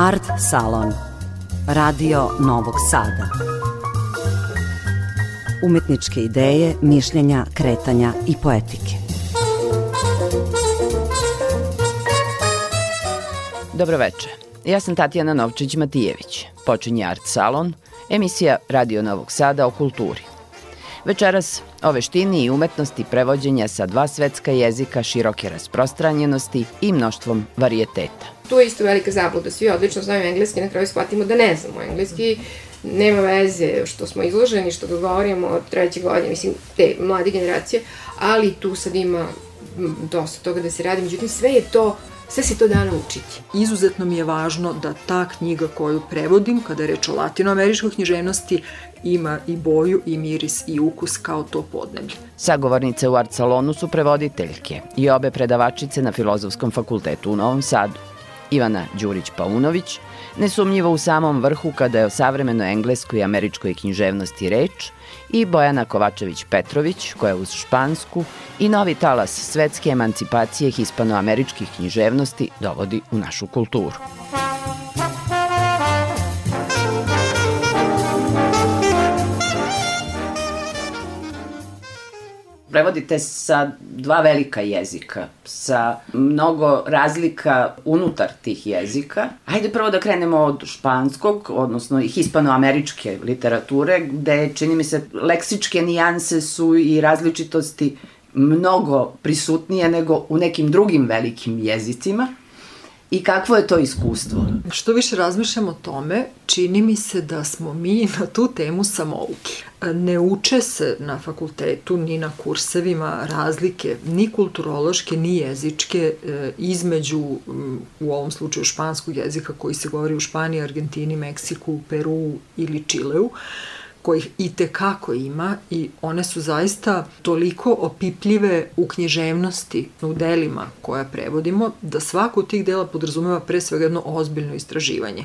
Art Salon Radio Novog Sada Umetničke ideje, mišljenja, kretanja i poetike Dobroveče, ja sam Tatjana Novčić-Matijević. Počinje Art Salon, emisija Radio Novog Sada o kulturi. Večeras o veštini i umetnosti prevođenja sa dva svetska jezika široke rasprostranjenosti i mnoštvom varijeteta. Tu je isto velika zabluda. Svi odlično znaju engleski, na kraju shvatimo da ne znamo engleski. Nema veze što smo izloženi, što govorimo od treće godine, mislim, te mlade generacije, ali tu sad ima dosta toga da se radi. Međutim, sve je to Sve se to da naučiti. Izuzetno mi je važno da ta knjiga koju prevodim, kada je reč o latinoameričkoj književnosti, ima i boju i miris i ukus kao to podneblje. Sagovornice u Art Salonu su prevoditeljke i obe predavačice na Filozofskom fakultetu u Novom Sadu. Ivana Đurić-Paunović, nesumnjivo u samom vrhu kada je o savremenoj engleskoj i američkoj književnosti reč, i Bojana Kovačević-Petrović, koja uz špansku i novi talas svetske emancipacije hispanoameričkih književnosti dovodi u našu kulturu. Prevodite sa dva velika jezika, sa mnogo razlika unutar tih jezika. Hajde prvo da krenemo od španskog, odnosno hispanoameričke literature, gde čini mi se leksičke nijanse su i različitosti mnogo prisutnije nego u nekim drugim velikim jezicima. I kakvo je to iskustvo? Što više razmišljam o tome, čini mi se da smo mi na tu temu samouki. Ne uče se na fakultetu ni na kursevima razlike ni kulturološke ni jezičke e, između u ovom slučaju španskog jezika koji se govori u Španiji, Argentini, Meksiku, Peru ili Čileu kojih i te kako ima i one su zaista toliko opipljive u književnosti, u delima koja prevodimo, da svako od tih dela podrazumeva pre svega jedno ozbiljno istraživanje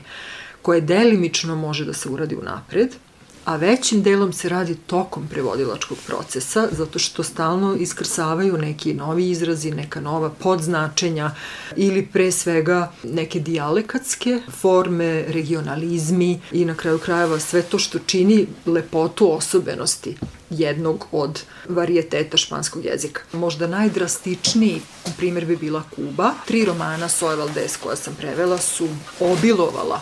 koje delimično može da se uradi u napred, a većim delom se radi tokom prevodilačkog procesa, zato što stalno iskrsavaju neki novi izrazi, neka nova podznačenja ili pre svega neke dijalekatske forme, regionalizmi i na kraju krajeva sve to što čini lepotu osobenosti jednog od varijeteta španskog jezika. Možda najdrastičniji primjer bi bila Kuba. Tri romana Soje Valdes koja sam prevela su obilovala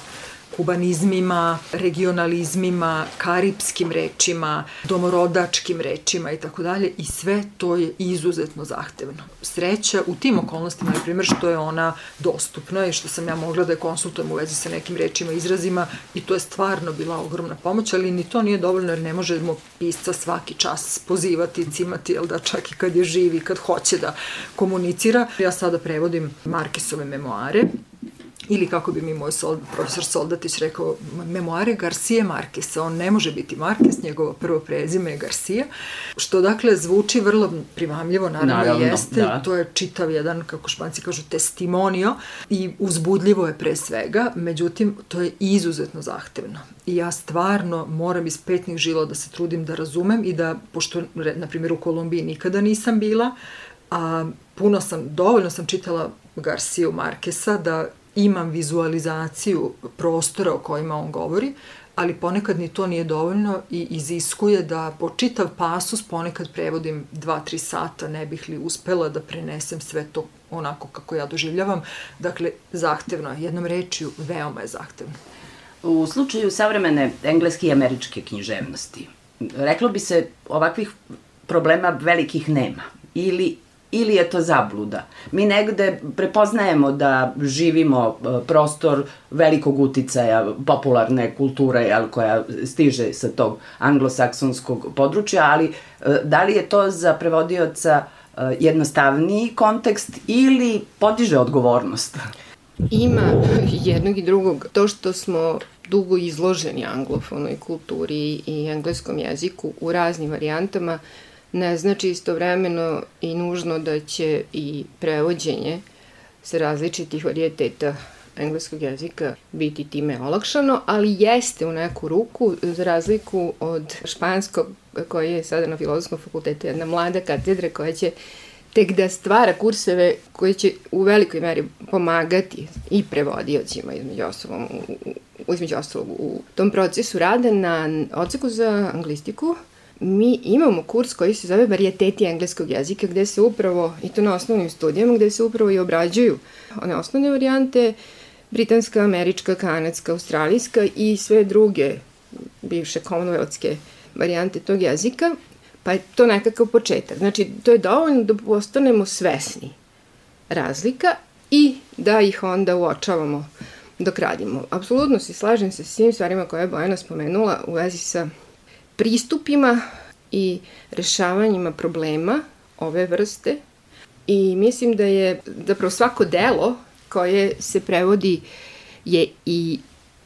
kubanizmima, regionalizmima, karipskim rečima, domorodačkim rečima i tako dalje i sve to je izuzetno zahtevno. Sreća u tim okolnostima je primjer što je ona dostupna i što sam ja mogla da je konsultujem u vezi sa nekim rečima, izrazima i to je stvarno bila ogromna pomoć, ali ni to nije dovoljno jer ne možemo pisca svaki čas pozivati, cimati, jel da čak i kad je živi, kad hoće da komunicira. Ja sada prevodim Markesove memoare ili kako bi mi moj sold, profesor Soldatić rekao, memoare Garcije Markesa, on ne može biti Markes, njegovo prvo prezime je Garcia, što dakle zvuči vrlo primamljivo, naravno, naravno jeste, da. to je čitav jedan, kako španci kažu, testimonio i uzbudljivo je pre svega, međutim, to je izuzetno zahtevno. I ja stvarno moram iz petnih žila da se trudim da razumem i da, pošto, na primjer, u Kolumbiji nikada nisam bila, a puno sam, dovoljno sam čitala Garciju Markesa da imam vizualizaciju prostora o kojima on govori, ali ponekad ni to nije dovoljno i iziskuje da po čitav pasus ponekad prevodim 2-3 sata, ne bih li uspela da prenesem sve to onako kako ja doživljavam. Dakle, zahtevno je, jednom rečiju, veoma je zahtevno. U slučaju savremene engleske i američke književnosti, reklo bi se ovakvih problema velikih nema ili ili je to zabluda. Mi negde prepoznajemo da živimo e, prostor velikog uticaja popularne kulture jel, koja stiže sa tog anglosaksonskog područja, ali e, da li je to za prevodioca e, jednostavniji kontekst ili podiže odgovornost? Ima jednog i drugog. To što smo dugo izloženi anglofonoj kulturi i engleskom jeziku u raznim varijantama, ne znači istovremeno i nužno da će i prevođenje sa različitih varijeteta engleskog jezika biti time olakšano, ali jeste u neku ruku, za razliku od španskog koji je sada na filozofskom fakultetu jedna mlada katedra koja će tek da stvara kurseve koje će u velikoj meri pomagati i prevodiocima između ostalog, u, između ostalog u tom procesu rada na odseku za anglistiku mi imamo kurs koji se zove varijeteti engleskog jezika gde se upravo, i to na osnovnim studijama, gde se upravo i obrađuju one osnovne varijante, britanska, američka, kanadska, australijska i sve druge bivše commonwealthske varijante tog jezika, pa je to nekakav početak. Znači, to je dovoljno da postanemo svesni razlika i da ih onda uočavamo dok radimo. Apsolutno se slažem sa svim stvarima koje je Bojana spomenula u vezi sa pristupima i rešavanjima problema ove vrste i mislim da je zapravo svako delo koje se prevodi je i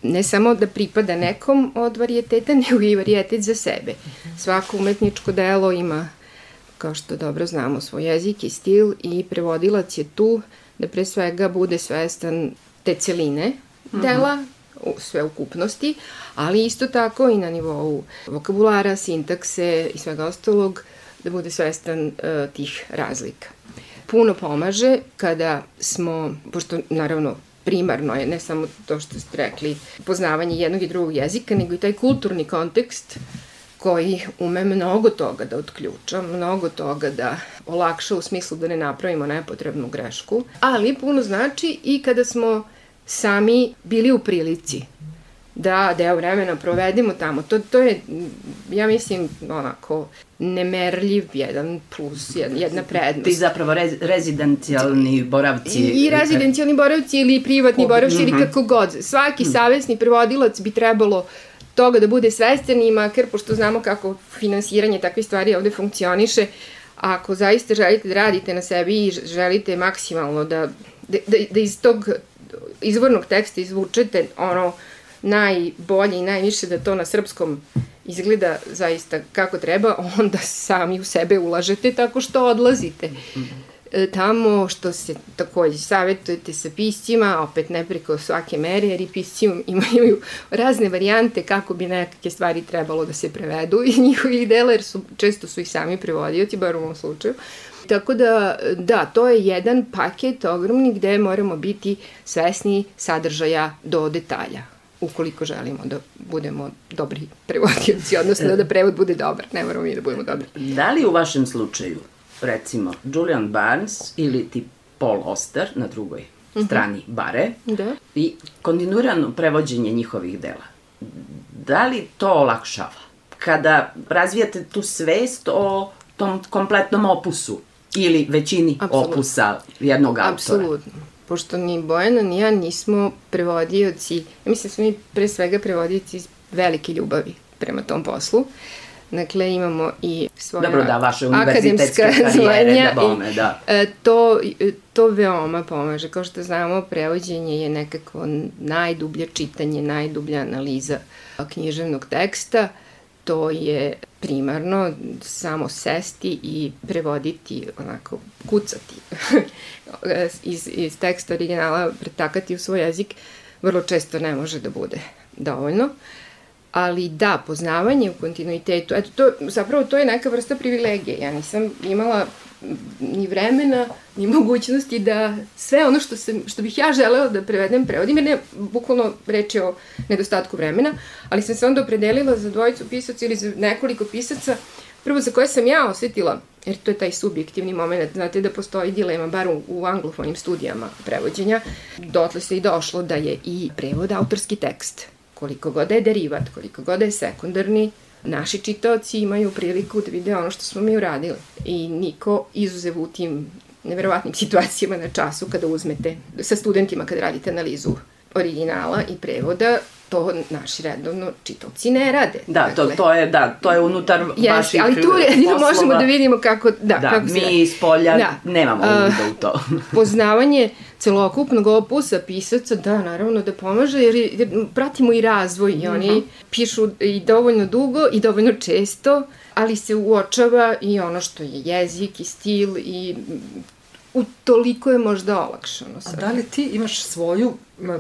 ne samo da pripada nekom od varijeteta, nego i varijetet za sebe. Svako umetničko delo ima, kao što dobro znamo, svoj jezik i stil i prevodilac je tu da pre svega bude svestan te celine dela, u sveukupnosti, ali isto tako i na nivou vokabulara, sintakse i svega ostalog, da bude svestan uh, tih razlika. Puno pomaže kada smo, pošto naravno primarno je ne samo to što ste rekli, poznavanje jednog i drugog jezika, nego i taj kulturni kontekst koji ume mnogo toga da otključa, mnogo toga da olakša u smislu da ne napravimo nepotrebnu grešku, ali puno znači i kada smo sami bili u prilici da deo vremena provedemo tamo. To, to je, ja mislim, onako, nemerljiv jedan plus, jedna prednost. Ti zapravo rez, rezidencijalni boravci. I, rezidencijalni boravci ili privatni oh, boravci mm -hmm. ili mhm. kako god. Svaki mm. savesni prevodilac bi trebalo toga da bude svestan i makar, pošto znamo kako finansiranje takve stvari ovde funkcioniše, ako zaista želite da radite na sebi i želite maksimalno da, da, da iz tog izvornog teksta izvučete ono najbolje i najviše da to na srpskom izgleda zaista kako treba, onda sami u sebe ulažete tako što odlazite. E, tamo što se takođe savjetujete sa piscima, opet ne preko svake mere, jer i pisci imaju razne varijante kako bi nekakve stvari trebalo da se prevedu i njihovih dela, jer su, često su i sami prevodioci, bar u ovom slučaju. Tako da, da, to je jedan paket ogromni gde moramo biti svesni sadržaja do detalja ukoliko želimo da budemo dobri prevodioci, odnosno da prevod bude dobar, ne moramo mi da budemo dobri. Da li u vašem slučaju, recimo, Julian Barnes ili ti Paul Oster na drugoj uh mhm. -huh. strani bare da. i kontinuirano prevođenje njihovih dela, da li to olakšava? Kada razvijate tu svest o tom kompletnom opusu ili većini Absolutno. opusa jednog autora. Apsolutno. Pošto ni Bojana ni ja nismo prevodioci, ja mislim da smo mi pre svega prevodioci iz velike ljubavi prema tom poslu. Dakle, imamo i svoje Dobro, da, vaše univerzitetske karijere, da bome, da. E, to, to veoma pomaže. Kao što znamo, prevođenje je nekako najdublje čitanje, najdublja analiza književnog teksta. To je primarno samo sesti i prevoditi, onako, kucati iz, iz teksta originala, pretakati u svoj jezik, vrlo često ne može da bude dovoljno. Ali da, poznavanje u kontinuitetu, eto, to, zapravo to je neka vrsta privilegije. Ja nisam imala ni vremena, ni mogućnosti da sve ono što, se, što bih ja želela da prevedem, prevodim, jer ne, bukvalno reći o nedostatku vremena, ali sam se onda opredelila za dvojicu pisaca ili za nekoliko pisaca, prvo za koje sam ja osetila, jer to je taj subjektivni moment, znate da postoji dilema, bar u, u anglofonim studijama prevođenja, dotle se i došlo da je i prevod autorski tekst, koliko god je derivat, koliko god je sekundarni, naši čitaoci imaju priliku da vide ono što smo mi uradili. I niko izuzev u tim neverovatnim situacijama na času kada uzmete sa studentima kad radite analizu originala i prevoda, to naši redovno čitalci ne rade. Da, dakle, to, to je da, to je unutar jeste, vaših ali tu jedino možemo da vidimo kako da, da kako mi se iz polja da. nemamo uh, u to. poznavanje celokupnog opusa pisaca, da, naravno da pomaže, jer, jer pratimo i razvoj i oni uh mhm. -huh. pišu i dovoljno dugo i dovoljno često, ali se uočava i ono što je jezik i stil i u toliko je možda olakšano. Sad. A da li ti imaš svoju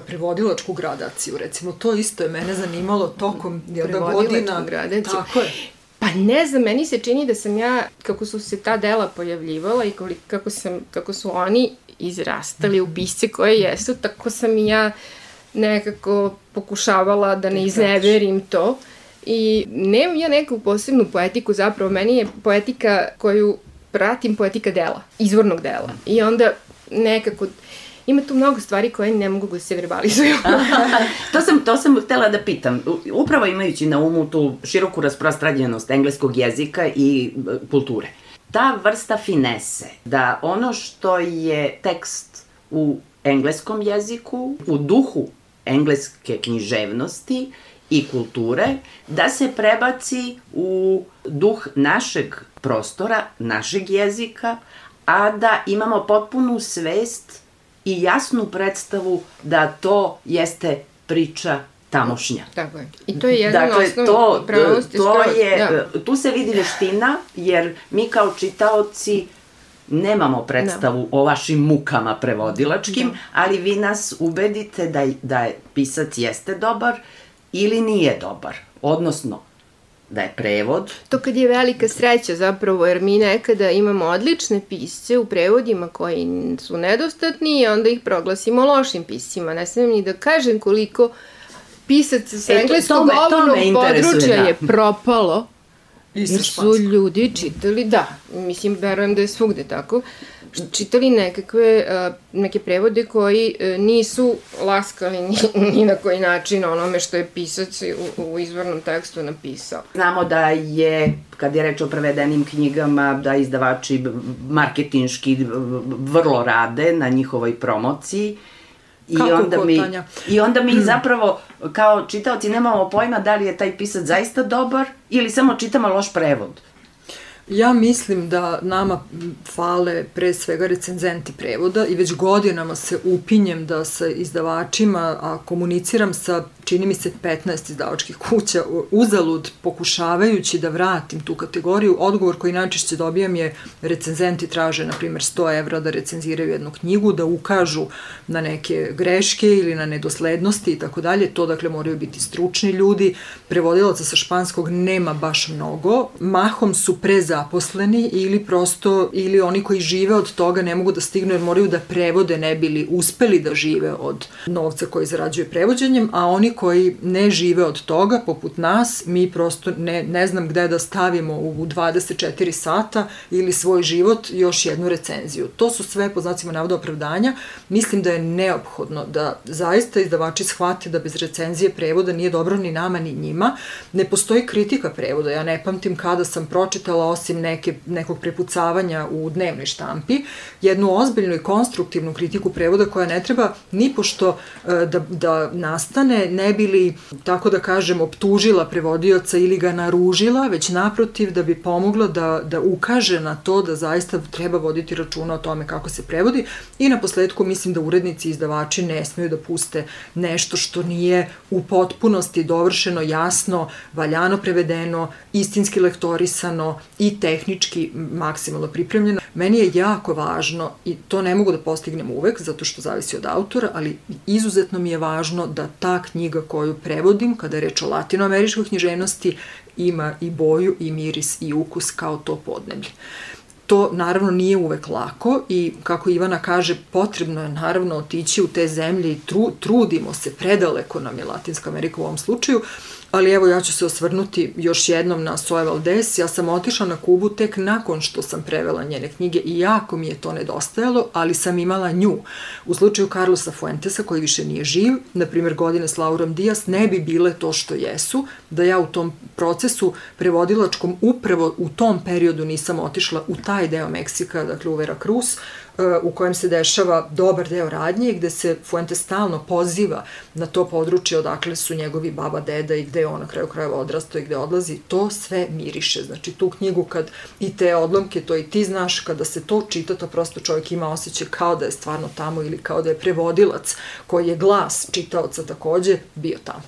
prevodilačku gradaciju, recimo, to isto je mene zanimalo tokom jednog godina. Gradaciju. Tako je. Pa ne znam, meni se čini da sam ja, kako su se ta dela pojavljivala i kako, sam, kako su oni izrastali u pisce koje jesu, tako sam i ja nekako pokušavala da ne izneverim to. I nemam ja neku posebnu poetiku, zapravo meni je poetika koju pratim poetika dela, izvornog dela. I onda nekako ima tu mnogo stvari koje ne mogu da se verbalizuju. to, sam, to sam htela da pitam. Upravo imajući na umu tu široku rasprostranjenost engleskog jezika i e, kulture. Ta vrsta finese, da ono što je tekst u engleskom jeziku, u duhu engleske književnosti i kulture, da se prebaci u duh našeg prostora, našeg jezika, a da imamo potpunu svest i jasnu predstavu da to jeste priča tamošnja. Tako je. I to je jedan dakle, osnov to, pravosti. To je, da. Tu se vidi veština, jer mi kao čitaoci nemamo predstavu da. o vašim mukama prevodilačkim, da. ali vi nas ubedite da, da je pisac jeste dobar ili nije dobar. Odnosno, da je prevod. To kad je velika sreća zapravo, jer mi nekada imamo odlične pisce u prevodima koji su nedostatni i onda ih proglasimo lošim piscima. Ne smijem ni da kažem koliko pisaca sa e, engleskog govornog područja da. je propalo I sa su ljudi čitali, da, mislim, verujem da je svugde tako, čitali nekakve, neke prevode koji e, nisu laskali ni, ni na koji način onome što je pisac u, u izvornom tekstu napisao. Znamo da je, kad je reč o prevedenim knjigama, da izdavači marketinški vrlo rade na njihovoj promociji, I Kako onda mi, I onda mi zapravo kao čitaoci nemamo pojma da li je taj pisac zaista dobar ili samo čitamo loš prevod. Ja mislim da nama fale pre svega recenzenti prevoda i već godinama se upinjem da sa izdavačima, a komuniciram sa čini mi se 15 izdavačkih kuća uzalud pokušavajući da vratim tu kategoriju. Odgovor koji najčešće dobijam je recenzenti traže, na primjer, 100 evra da recenziraju jednu knjigu, da ukažu na neke greške ili na nedoslednosti i tako dalje. To, dakle, moraju biti stručni ljudi. Prevodilaca sa španskog nema baš mnogo. Mahom su prezaposleni ili prosto, ili oni koji žive od toga ne mogu da stignu jer moraju da prevode ne bili uspeli da žive od novca koji zarađuje prevođenjem, a oni koji ne žive od toga, poput nas, mi prosto ne, ne znam gde da stavimo u 24 sata ili svoj život još jednu recenziju. To su sve, po znacima navoda, opravdanja. Mislim da je neophodno da zaista izdavači shvate da bez recenzije prevoda nije dobro ni nama ni njima. Ne postoji kritika prevoda. Ja ne pamtim kada sam pročitala osim neke, nekog prepucavanja u dnevnoj štampi, jednu ozbiljnu i konstruktivnu kritiku prevoda koja ne treba ni pošto e, da, da nastane, ne ne bi li, tako da kažem, optužila prevodioca ili ga naružila, već naprotiv da bi pomogla da, da ukaže na to da zaista treba voditi računa o tome kako se prevodi i na posledku mislim da urednici i izdavači ne smeju da puste nešto što nije u potpunosti dovršeno, jasno, valjano prevedeno, istinski lektorisano i tehnički maksimalno pripremljeno. Meni je jako važno i to ne mogu da postignem uvek zato što zavisi od autora, ali izuzetno mi je važno da ta knjiga knjiga koju prevodim, kada je reč o latinoameričkoj književnosti, ima i boju, i miris, i ukus kao to podneblje. To naravno nije uvek lako i kako Ivana kaže, potrebno je naravno otići u te zemlje i tru, trudimo se, predaleko nam je Latinska Amerika u ovom slučaju, Ali evo ja ću se osvrnuti još jednom na Soje Valdes. Ja sam otišla na Kubu tek nakon što sam prevela njene knjige i jako mi je to nedostajalo, ali sam imala nju. U slučaju Carlosa Fuentesa, koji više nije živ, na primjer godine s Laurom Dias, ne bi bile to što jesu, da ja u tom procesu prevodilačkom upravo u tom periodu nisam otišla u taj deo Meksika, dakle u Veracruz, u kojem se dešava dobar deo radnje i gde se Fuente stalno poziva na to područje odakle su njegovi baba, deda i gde on na kraju krajeva odrastao i gde odlazi, to sve miriše. Znači tu knjigu kad i te odlomke, to i ti znaš, kada se to čita, to prosto čovjek ima osjećaj kao da je stvarno tamo ili kao da je prevodilac koji je glas čitaoca takođe bio tamo.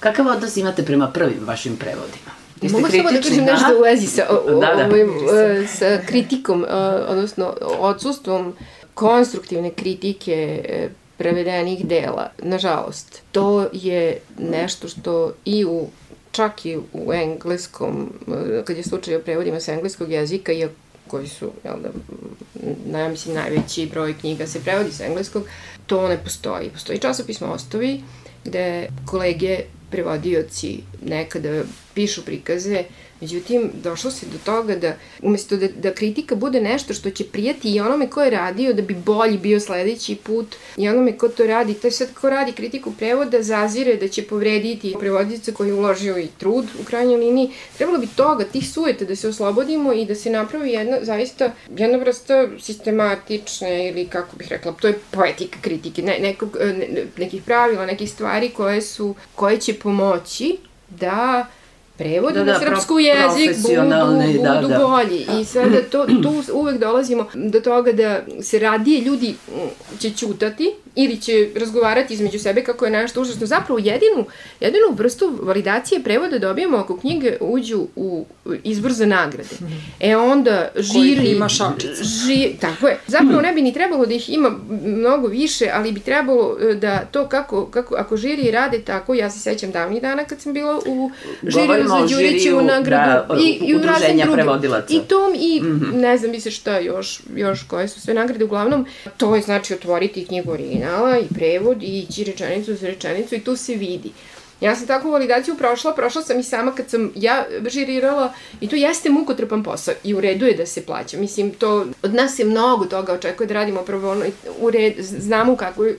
Kakav odnos imate prema prvim vašim prevodima? Mogu samo da kažem nešto u vezi sa, o, da, da. Ovim, uh, sa kritikom, uh, odnosno odsustvom konstruktivne kritike uh, prevedenih dela. Nažalost, to je nešto što i u čak i u engleskom, e, kad je slučaj o prevodima sa engleskog jezika, iako koji su, jel da, na, mislim, najveći broj knjiga se prevodi sa engleskog, to ne postoji. Postoji časopismo Ostovi, gde kolege prevodioci nekada pišu prikaze Međutim, došlo se do toga da umesto da, da kritika bude nešto što će prijati i onome ko je radio da bi bolji bio sledeći put i onome ko to radi, to je sad ko radi kritiku prevoda zazire da će povrediti prevodica koji je uložio i trud u krajnjoj liniji. Trebalo bi toga, tih sujeta da se oslobodimo i da se napravi jedna, zaista, jedna vrsta sistematične ili kako bih rekla, to je poetika kritike, ne, nekog, ne, nekih pravila, nekih stvari koje su, koje će pomoći da prevod da, da, na srpsku jezik budu, da, budu da, da. bolji. I sada to, tu uvek dolazimo do toga da se radije ljudi će ćutati ili će razgovarati između sebe kako je nešto užasno. Zapravo jedinu, jedinu vrstu validacije prevoda dobijamo ako knjige uđu u izbor za nagrade. E onda žiri... Koji ima šačica. Ži, tako je. Zapravo ne bi ni trebalo da ih ima mnogo više, ali bi trebalo e, da to kako, kako ako žiri rade tako, ja se sećam davnih dana kad sam bila u žiriju za Đurićevu nagradu. Da, i, i u udruženja prevodilaca. I tom i mm -hmm. ne znam više šta još, još koje su sve nagrade. Uglavnom, to je znači otvoriti knjigu originala i prevod i ići rečenicu za rečenicu i tu se vidi. Ja sam takvu validaciju prošla, prošla sam i sama kad sam ja žirirala i to jeste mukotrpan posao i u redu je da se plaća. Mislim, to od nas se mnogo toga očekuje da radimo prvo ono, u red, znamo u kakvoj,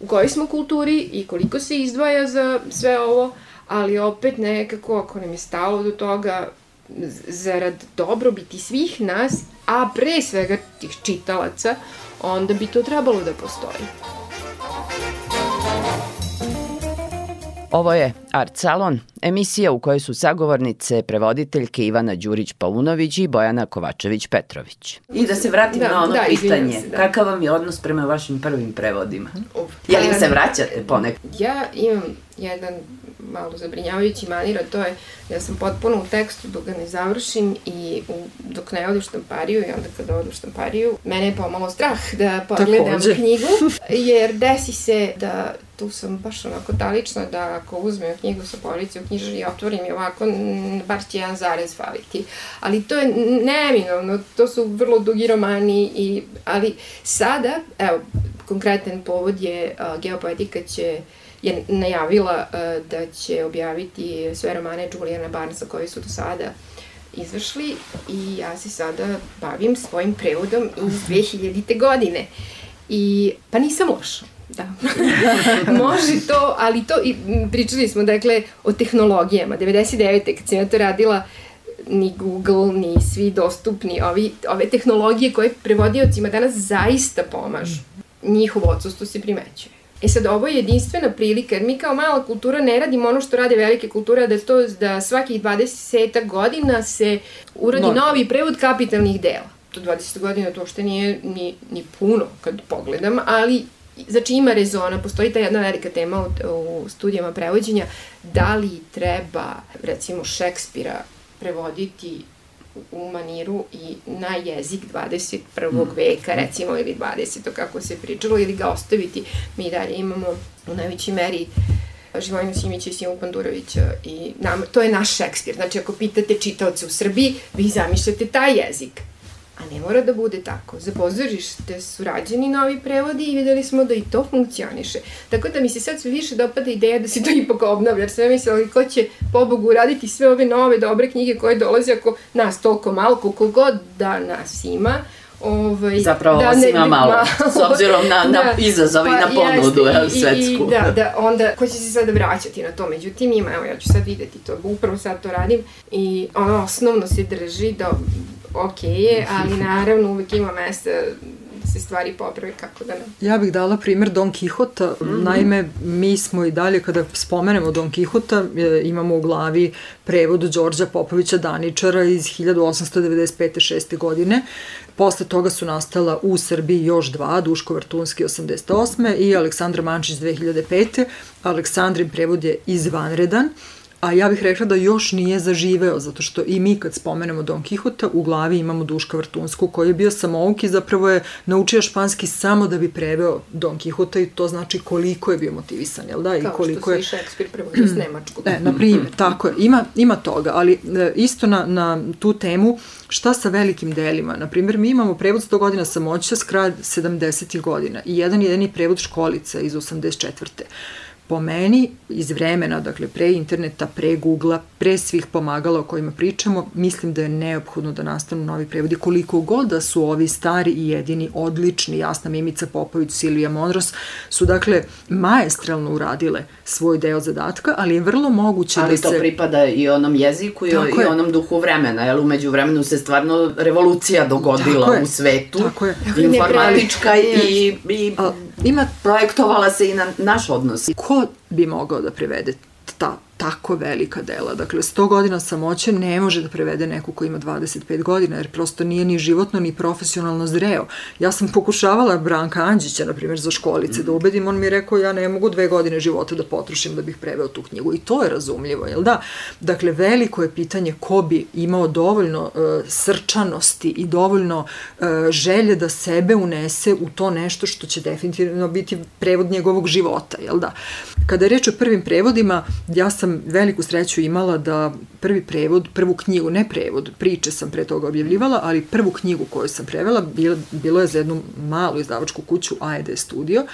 u kojoj smo kulturi i koliko se izdvaja za sve ovo, ali opet nekako ako nam je stalo do toga zarad dobrobiti svih nas, a pre svega tih čitalaca, onda bi to trebalo da postoji. Ovo je Art Salon, emisija u kojoj su sagovornice prevoditeljke Ivana Đurić-Paunović i Bojana Kovačević-Petrović. I da se vratim da, na ono da, pitanje, se, da. kakav vam je odnos prema vašim prvim prevodima? Uf, Je li se vraćate ponekad? Ja imam jedan malo zabrinjavajući manir, a to je ja sam potpuno u tekstu dok ga ne završim i u, dok ne odu štampariju i onda kada odu štampariju, mene je pomalo strah da pogledam Takođe. knjigu, jer desi se da tu sam baš onako talična da ako uzmem knjigu sa police u knjižari i otvorim i ovako, bar će jedan zarez faliti. Ali to je neminovno, to su vrlo dugi romani, i, ali sada, evo, konkretan povod je, uh, geopoetika će je najavila uh, da će objaviti sve romane Julijana Barnesa koji su do sada izvršli i ja se sada bavim svojim prevodom iz 2000. godine. I, pa nisam loša. Da. Može to, ali to, i pričali smo, dakle, o tehnologijama. 99. kad sam ja to radila, ni Google, ni svi dostupni, ovi, ove tehnologije koje prevodiocima danas zaista pomažu. Njihovo odsustvo se primećuje. E sad, ovo je jedinstvena prilika, jer mi kao mala kultura ne radimo ono što rade velike kulture, da to da svakih 20 godina se uradi no. novi prevod kapitalnih dela. To 20 godina to uopšte nije ni, ni puno kad pogledam, ali znači ima rezona, postoji ta jedna velika tema u, u studijama prevođenja, da li treba, recimo, Šekspira prevoditi u maniru i na jezik 21. Mm. veka, recimo, ili 20. kako se pričalo, ili ga ostaviti. Mi dalje imamo u najvećoj meri Živojinu Simića i Simu Pandurovića i nam, to je naš Šekspir. Znači, ako pitate čitaoce u Srbiji, vi zamišljate taj jezik. A ne mora da bude tako. Za pozorište su rađeni novi prevodi i videli smo da i to funkcioniše. Tako da mi se sad sve više dopada ideja da se to ipak obnavlja, jer sve mislila ko će pobogu raditi sve ove nove dobre knjige koje dolaze ako nas toliko malo, koliko god da nas ima, Ovaj, Zapravo da, vas ima malo, malo, s obzirom na, na da, izazove pa, i na ponudu jest, i, svetsku. I, da, da, onda, ko će se sada vraćati na to? Međutim, ima, evo, ja ću sad videti to, upravo sad to radim i ono osnovno se drži da ok je, ali naravno uvek ima mesta da se stvari poprave kako da ne. Ja bih dala primer Don Quixota. Mm -hmm. Naime, mi smo i dalje, kada spomenemo Don Quixota, e, imamo u glavi prevod Đorđa Popovića Daničara iz 1895. 6. godine. Posle toga su nastala u Srbiji još dva, Duško Vartunski 88. i Aleksandra Mančić 2005. Aleksandrin prevod je izvanredan a ja bih rekla da još nije zaživeo, zato što i mi kad spomenemo Don Quixota, u glavi imamo Duška Vrtunsku koji je bio samouk i zapravo je naučio španski samo da bi preveo Don Quixota i to znači koliko je bio motivisan, jel da? I Kao koliko što se je... i Šekspir prevodio s Nemačkog. E, na primjer, tako je. Ima, ima toga, ali e, isto na, na tu temu, šta sa velikim delima? Na primjer, mi imamo prevod 100 godina samoća s kraja 70. godina i jedan jedini prevod školica iz 84 po meni iz vremena, dakle pre interneta, pre Google-a, pre svih pomagala o kojima pričamo, mislim da je neophodno da nastanu novi prevodi. Koliko god da su ovi stari i jedini, odlični, Jasna Mimica Popović, Silvija Monros, su dakle maestralno uradile svoj deo zadatka, ali je vrlo moguće Ali da to se... pripada i onom jeziku i, i je. onom duhu vremena, jer umeđu vremenu se stvarno revolucija dogodila Tako u svetu, Tako je. informatička i, i A, ima projektovala se i na naš odnos. ko bi mogao da prevede ta tako velika dela. Dakle, 100 godina samoće ne može da prevede neku ko ima 25 godina, jer prosto nije ni životno ni profesionalno zreo. Ja sam pokušavala Branka Anđića, na primjer, za školice, da ubedim, on mi je rekao ja ne mogu dve godine života da potrošim da bih preveo tu knjigu. I to je razumljivo, jel da? Dakle, veliko je pitanje ko bi imao dovoljno uh, srčanosti i dovoljno uh, želje da sebe unese u to nešto što će definitivno biti prevod njegovog života, jel da? Kada je reč o prvim prevodima, ja sam veliku sreću imala da prvi prevod, prvu knjigu, ne prevod, priče sam pre toga objavljivala, ali prvu knjigu koju sam prevela bilo, bilo je za jednu malu izdavačku kuću AED Studio,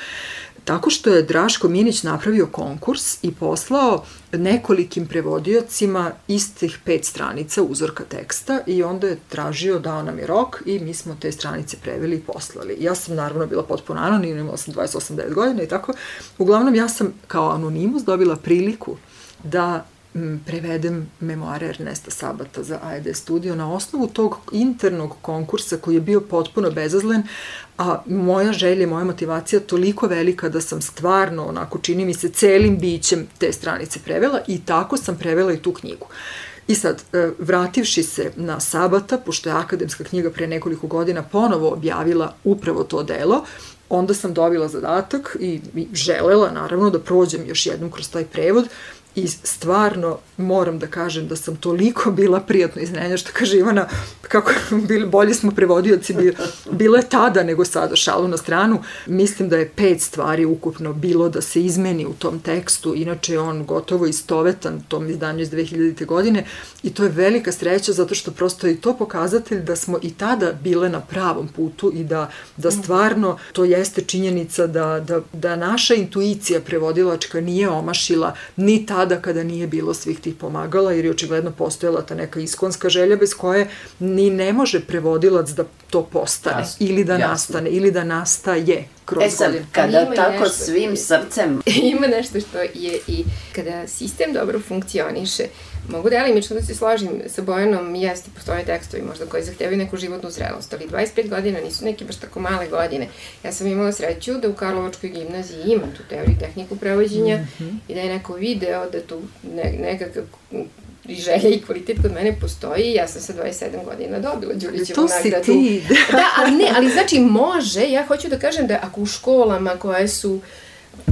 tako što je Draško Minić napravio konkurs i poslao nekolikim prevodiocima istih pet stranica uzorka teksta i onda je tražio, dao nam je rok i mi smo te stranice preveli i poslali. Ja sam naravno bila potpuno anonimna, imala sam 28-9 godina i tako. Uglavnom ja sam kao anonimus dobila priliku da prevedem memoare Ernesta Sabata za AED studio na osnovu tog internog konkursa koji je bio potpuno bezazlen, a moja želja i moja motivacija toliko velika da sam stvarno, onako čini mi se, celim bićem te stranice prevela i tako sam prevela i tu knjigu. I sad, e, vrativši se na Sabata, pošto je akademska knjiga pre nekoliko godina ponovo objavila upravo to delo, onda sam dobila zadatak i i želela naravno da prođem još jednom kroz taj prevod i stvarno moram da kažem da sam toliko bila prijatno iznenja što kaže Ivana kako bili, bolji smo prevodioci bili, bilo je tada nego sada šalu na stranu mislim da je pet stvari ukupno bilo da se izmeni u tom tekstu inače je on gotovo istovetan tom izdanju iz 2000. godine i to je velika sreća zato što prosto je i to pokazatelj da smo i tada bile na pravom putu i da, da stvarno to jeste činjenica da, da, da naša intuicija prevodilačka nije omašila ni tada kada nije bilo svih tih pomagala jer je očigledno postojala ta neka iskonska želja bez koje ni ne može prevodilac da to postane Jasno, ili da jasno. nastane ili da nastaje kroz E sad, kada ima tako nešto- svim srcem Ima nešto što je i kada sistem dobro funkcioniše, mogu delimično da se složim sa Bojanom, jeste, postoje tekstovi možda koji zahtevaju neku životnu zrelost, ali 25 godina nisu neke baš tako male godine. Ja sam imala sreću da u Karlovačkoj gimnaziji imam tu teoriju tehniku prevođenja mm -hmm. i da je neko video da tu ne, nekakav i želja i kvalitet kod mene postoji ja sam sa 27 godina dobila Đurićevu To si nagradu. ti. Da, ali ne, ali znači može, ja hoću da kažem da ako u školama koje su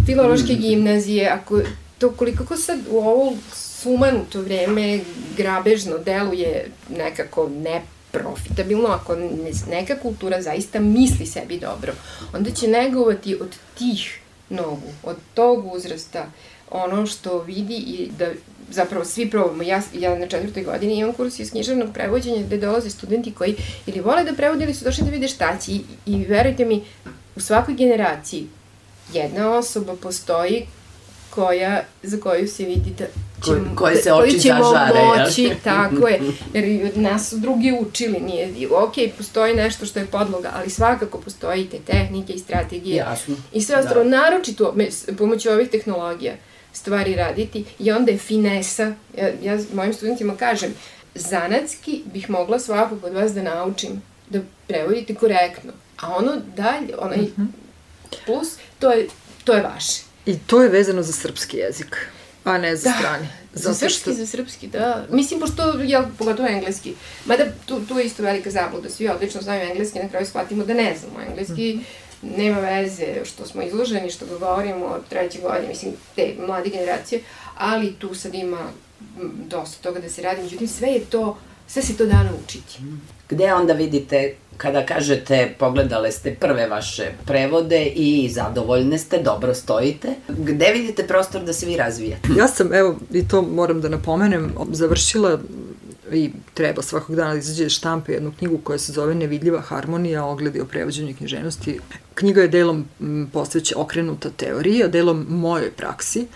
filološke gimnazije, ako to koliko ko sad u ovo sumanuto vreme grabežno deluje nekako ne profitabilno, ako ne- neka kultura zaista misli sebi dobro, onda će negovati od tih nogu, od tog uzrasta, ono što vidi i da zapravo svi probamo. Ja, ja na četvrtoj godini imam kurs iz književnog prevođenja gde dolaze studenti koji ili vole da prevode ili su došli da vide šta će i, i verujte mi, u svakoj generaciji jedna osoba postoji koja, za koju se vidi da Ko- ćemo- koje se oči ćemo zažare, moći, tako je, jer od nas su drugi učili, nije, ok, postoji nešto što je podloga, ali svakako postoji te tehnike i strategije Jasno. i sve ostalo, Da. naročito pomoću ovih tehnologija stvari raditi i onda je finesa, ja, ja mojim studentima kažem, zanatski bih mogla svakog od vas da naučim da prevodite korektno, a ono dalje, onaj plus, to je, to je vaše. I to je vezano za srpski jezik, a ne za Da. strani. Za srpski, za srpski, da. Mislim, pošto, jel, pogotovo engleski. Mada tu, tu je isto velika zabluda. Svi odlično znaju engleski, na kraju shvatimo da ne znamo engleski. Nema veze što smo izloženi, što govorimo od treće godine, mislim, te mlade generacije, ali tu sad ima dosta toga da se radi, međutim sve je to, sve se to da naučiti. Gde onda vidite, kada kažete pogledale ste prve vaše prevode i zadovoljne ste, dobro stojite, gde vidite prostor da se vi razvijate? Ja sam, evo, i to moram da napomenem, završila i treba svakog dana da izađe štampe jednu knjigu koja se zove Nevidljiva harmonija, ogledi o prevođenju književnosti. Knjiga je delom posveća okrenuta teorija, delom mojoj praksi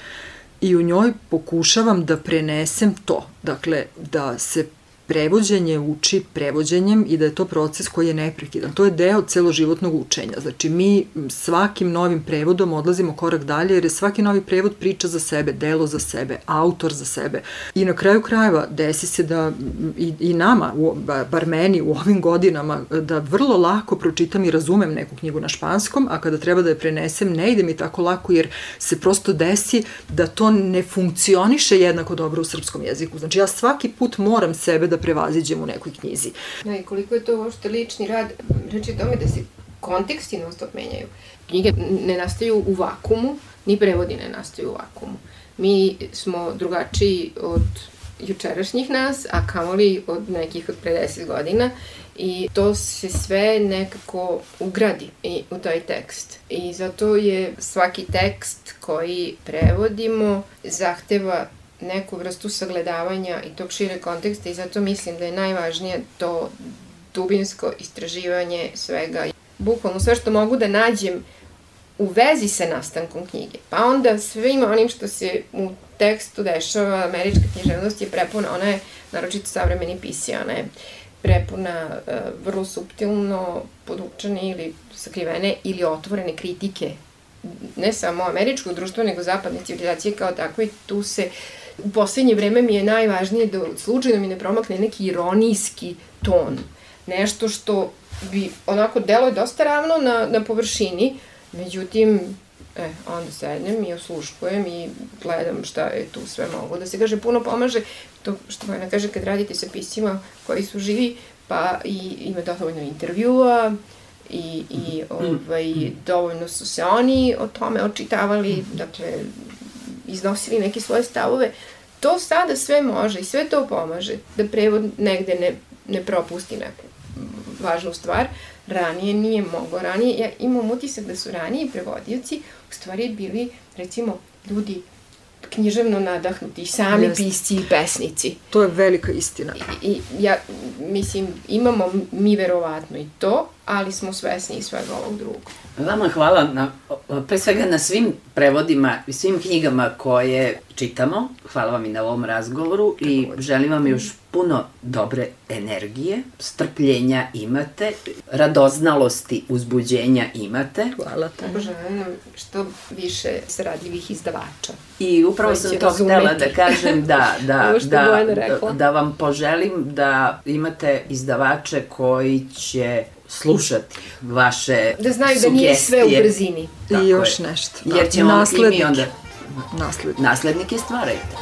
i u njoj pokušavam da prenesem to, dakle da se prevođenje uči prevođenjem i da je to proces koji je neprekidan. To je deo celoživotnog učenja. Znači, mi svakim novim prevodom odlazimo korak dalje, jer je svaki novi prevod priča za sebe, delo za sebe, autor za sebe. I na kraju krajeva desi se da i, i nama, u, bar meni u ovim godinama, da vrlo lako pročitam i razumem neku knjigu na španskom, a kada treba da je prenesem, ne ide mi tako lako, jer se prosto desi da to ne funkcioniše jednako dobro u srpskom jeziku. Znači, ja svaki put moram sebe da prevaziđem u nekoj knjizi. Ja, i koliko je to uopšte lični rad, reči tome da se konteksti non stop menjaju. Knjige ne nastaju u vakumu, ni prevodi ne nastaju u vakumu. Mi smo drugačiji od jučerašnjih nas, a kamoli od nekih od pre 10 godina i to se sve nekako ugradi i u taj tekst. I zato je svaki tekst koji prevodimo zahteva neku vrstu sagledavanja i tog šire konteksta i zato mislim da je najvažnije to dubinsko istraživanje svega. Bukvalno sve što mogu da nađem u vezi sa nastankom knjige. Pa onda svim onim što se u tekstu dešava, američka književnost je prepuna, ona je naročito savremeni pisi, ona je prepuna uh, vrlo subtilno podučene ili sakrivene ili otvorene kritike ne samo američkog društva, nego zapadne civilizacije kao takve. Tu se uh, u poslednje vreme mi je najvažnije da slučajno mi ne promakne neki ironijski ton. Nešto što bi onako delo je dosta ravno na, na površini, međutim, e, onda sednem i osluškujem i gledam šta je tu sve mogu. Da se kaže, puno pomaže to što Bojana kaže kad radite sa pisima koji su živi, pa i ima dovoljno intervjua, i, i ovaj, dovoljno su se oni o tome očitavali, dakle, iznosili neke svoje stavove, to sada sve može i sve to pomaže da prevod negde ne, ne propusti neku važnu stvar. Ranije nije mogo. Ranije, ja imam utisak da su ranije prevodioci u stvari bili, recimo, ljudi književno nadahnuti, sami Jeste. pisci i pesnici. To je velika istina. I, I ja, mislim, imamo mi verovatno i to, ali smo svesni i svega ovog drugog. Vama hvala na, pre svega na svim prevodima i svim knjigama koje čitamo. Hvala vam i na ovom razgovoru i želim vam još puno dobre energije, strpljenja imate, radoznalosti, uzbuđenja imate. Hvala te. Želim nam što više sradljivih izdavača. I upravo sam to htela da kažem da, da, da, da, da vam poželim da imate izdavače koji će slušati vaše Da znaju sugestije. da nije sve u brzini. Tako I još je. nešto. Da. Jer ćemo Naslednik. i mi onda... Naslednik. Naslednike stvarajte.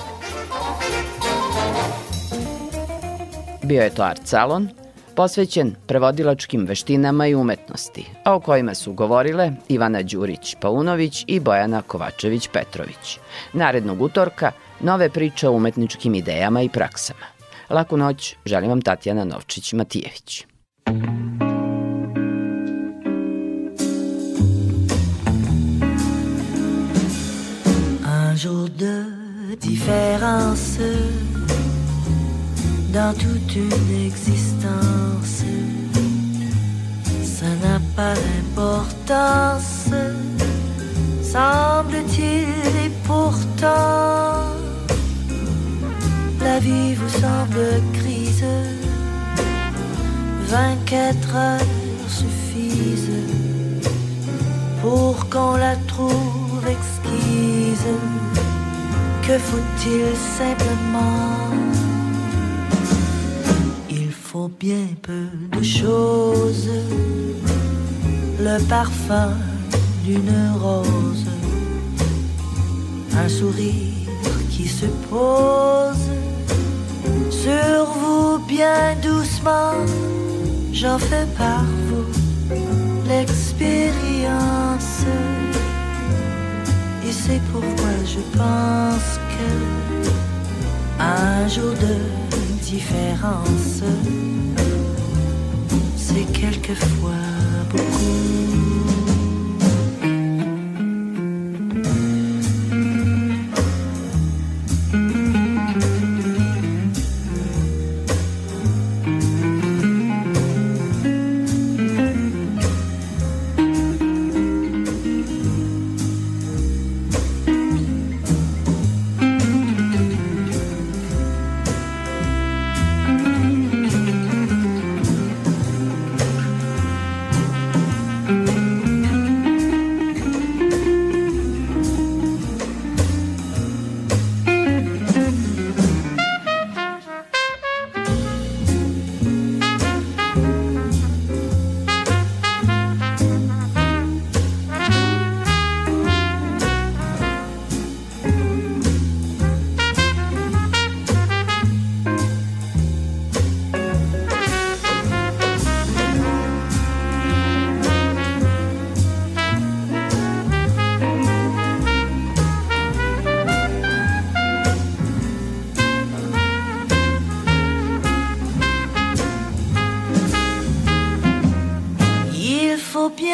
Bio je to Art Salon, posvećen prevodilačkim veštinama i umetnosti, a o kojima su govorile Ivana Đurić-Paunović i Bojana Kovačević-Petrović. Narednog utorka nove priče o umetničkim idejama i praksama. Laku noć, želim vam Tatjana Novčić-Matijević. Jour de différence dans toute une existence. Ça n'a pas d'importance, semble-t-il, et pourtant, la vie vous semble grise. 24 heures suffisent pour qu'on la trouve exquise. Que faut-il simplement? Il faut bien peu de choses. Le parfum d'une rose, un sourire qui se pose sur vous bien doucement. J'en fais par vous l'expérience. Et c'est pourquoi je pense que un jour de différence, c'est quelquefois beaucoup.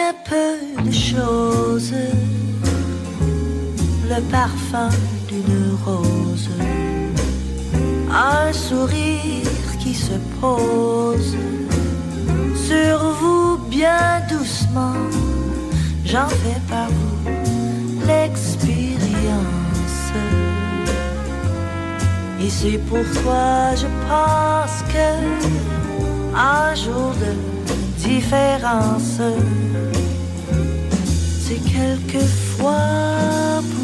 très peu de choses. Le parfum d'une rose, un sourire qui se pose sur vous bien doucement. J'en fais par vous l'expérience. Et c'est pourquoi je pense que un jour de différence c'est quelquefois pour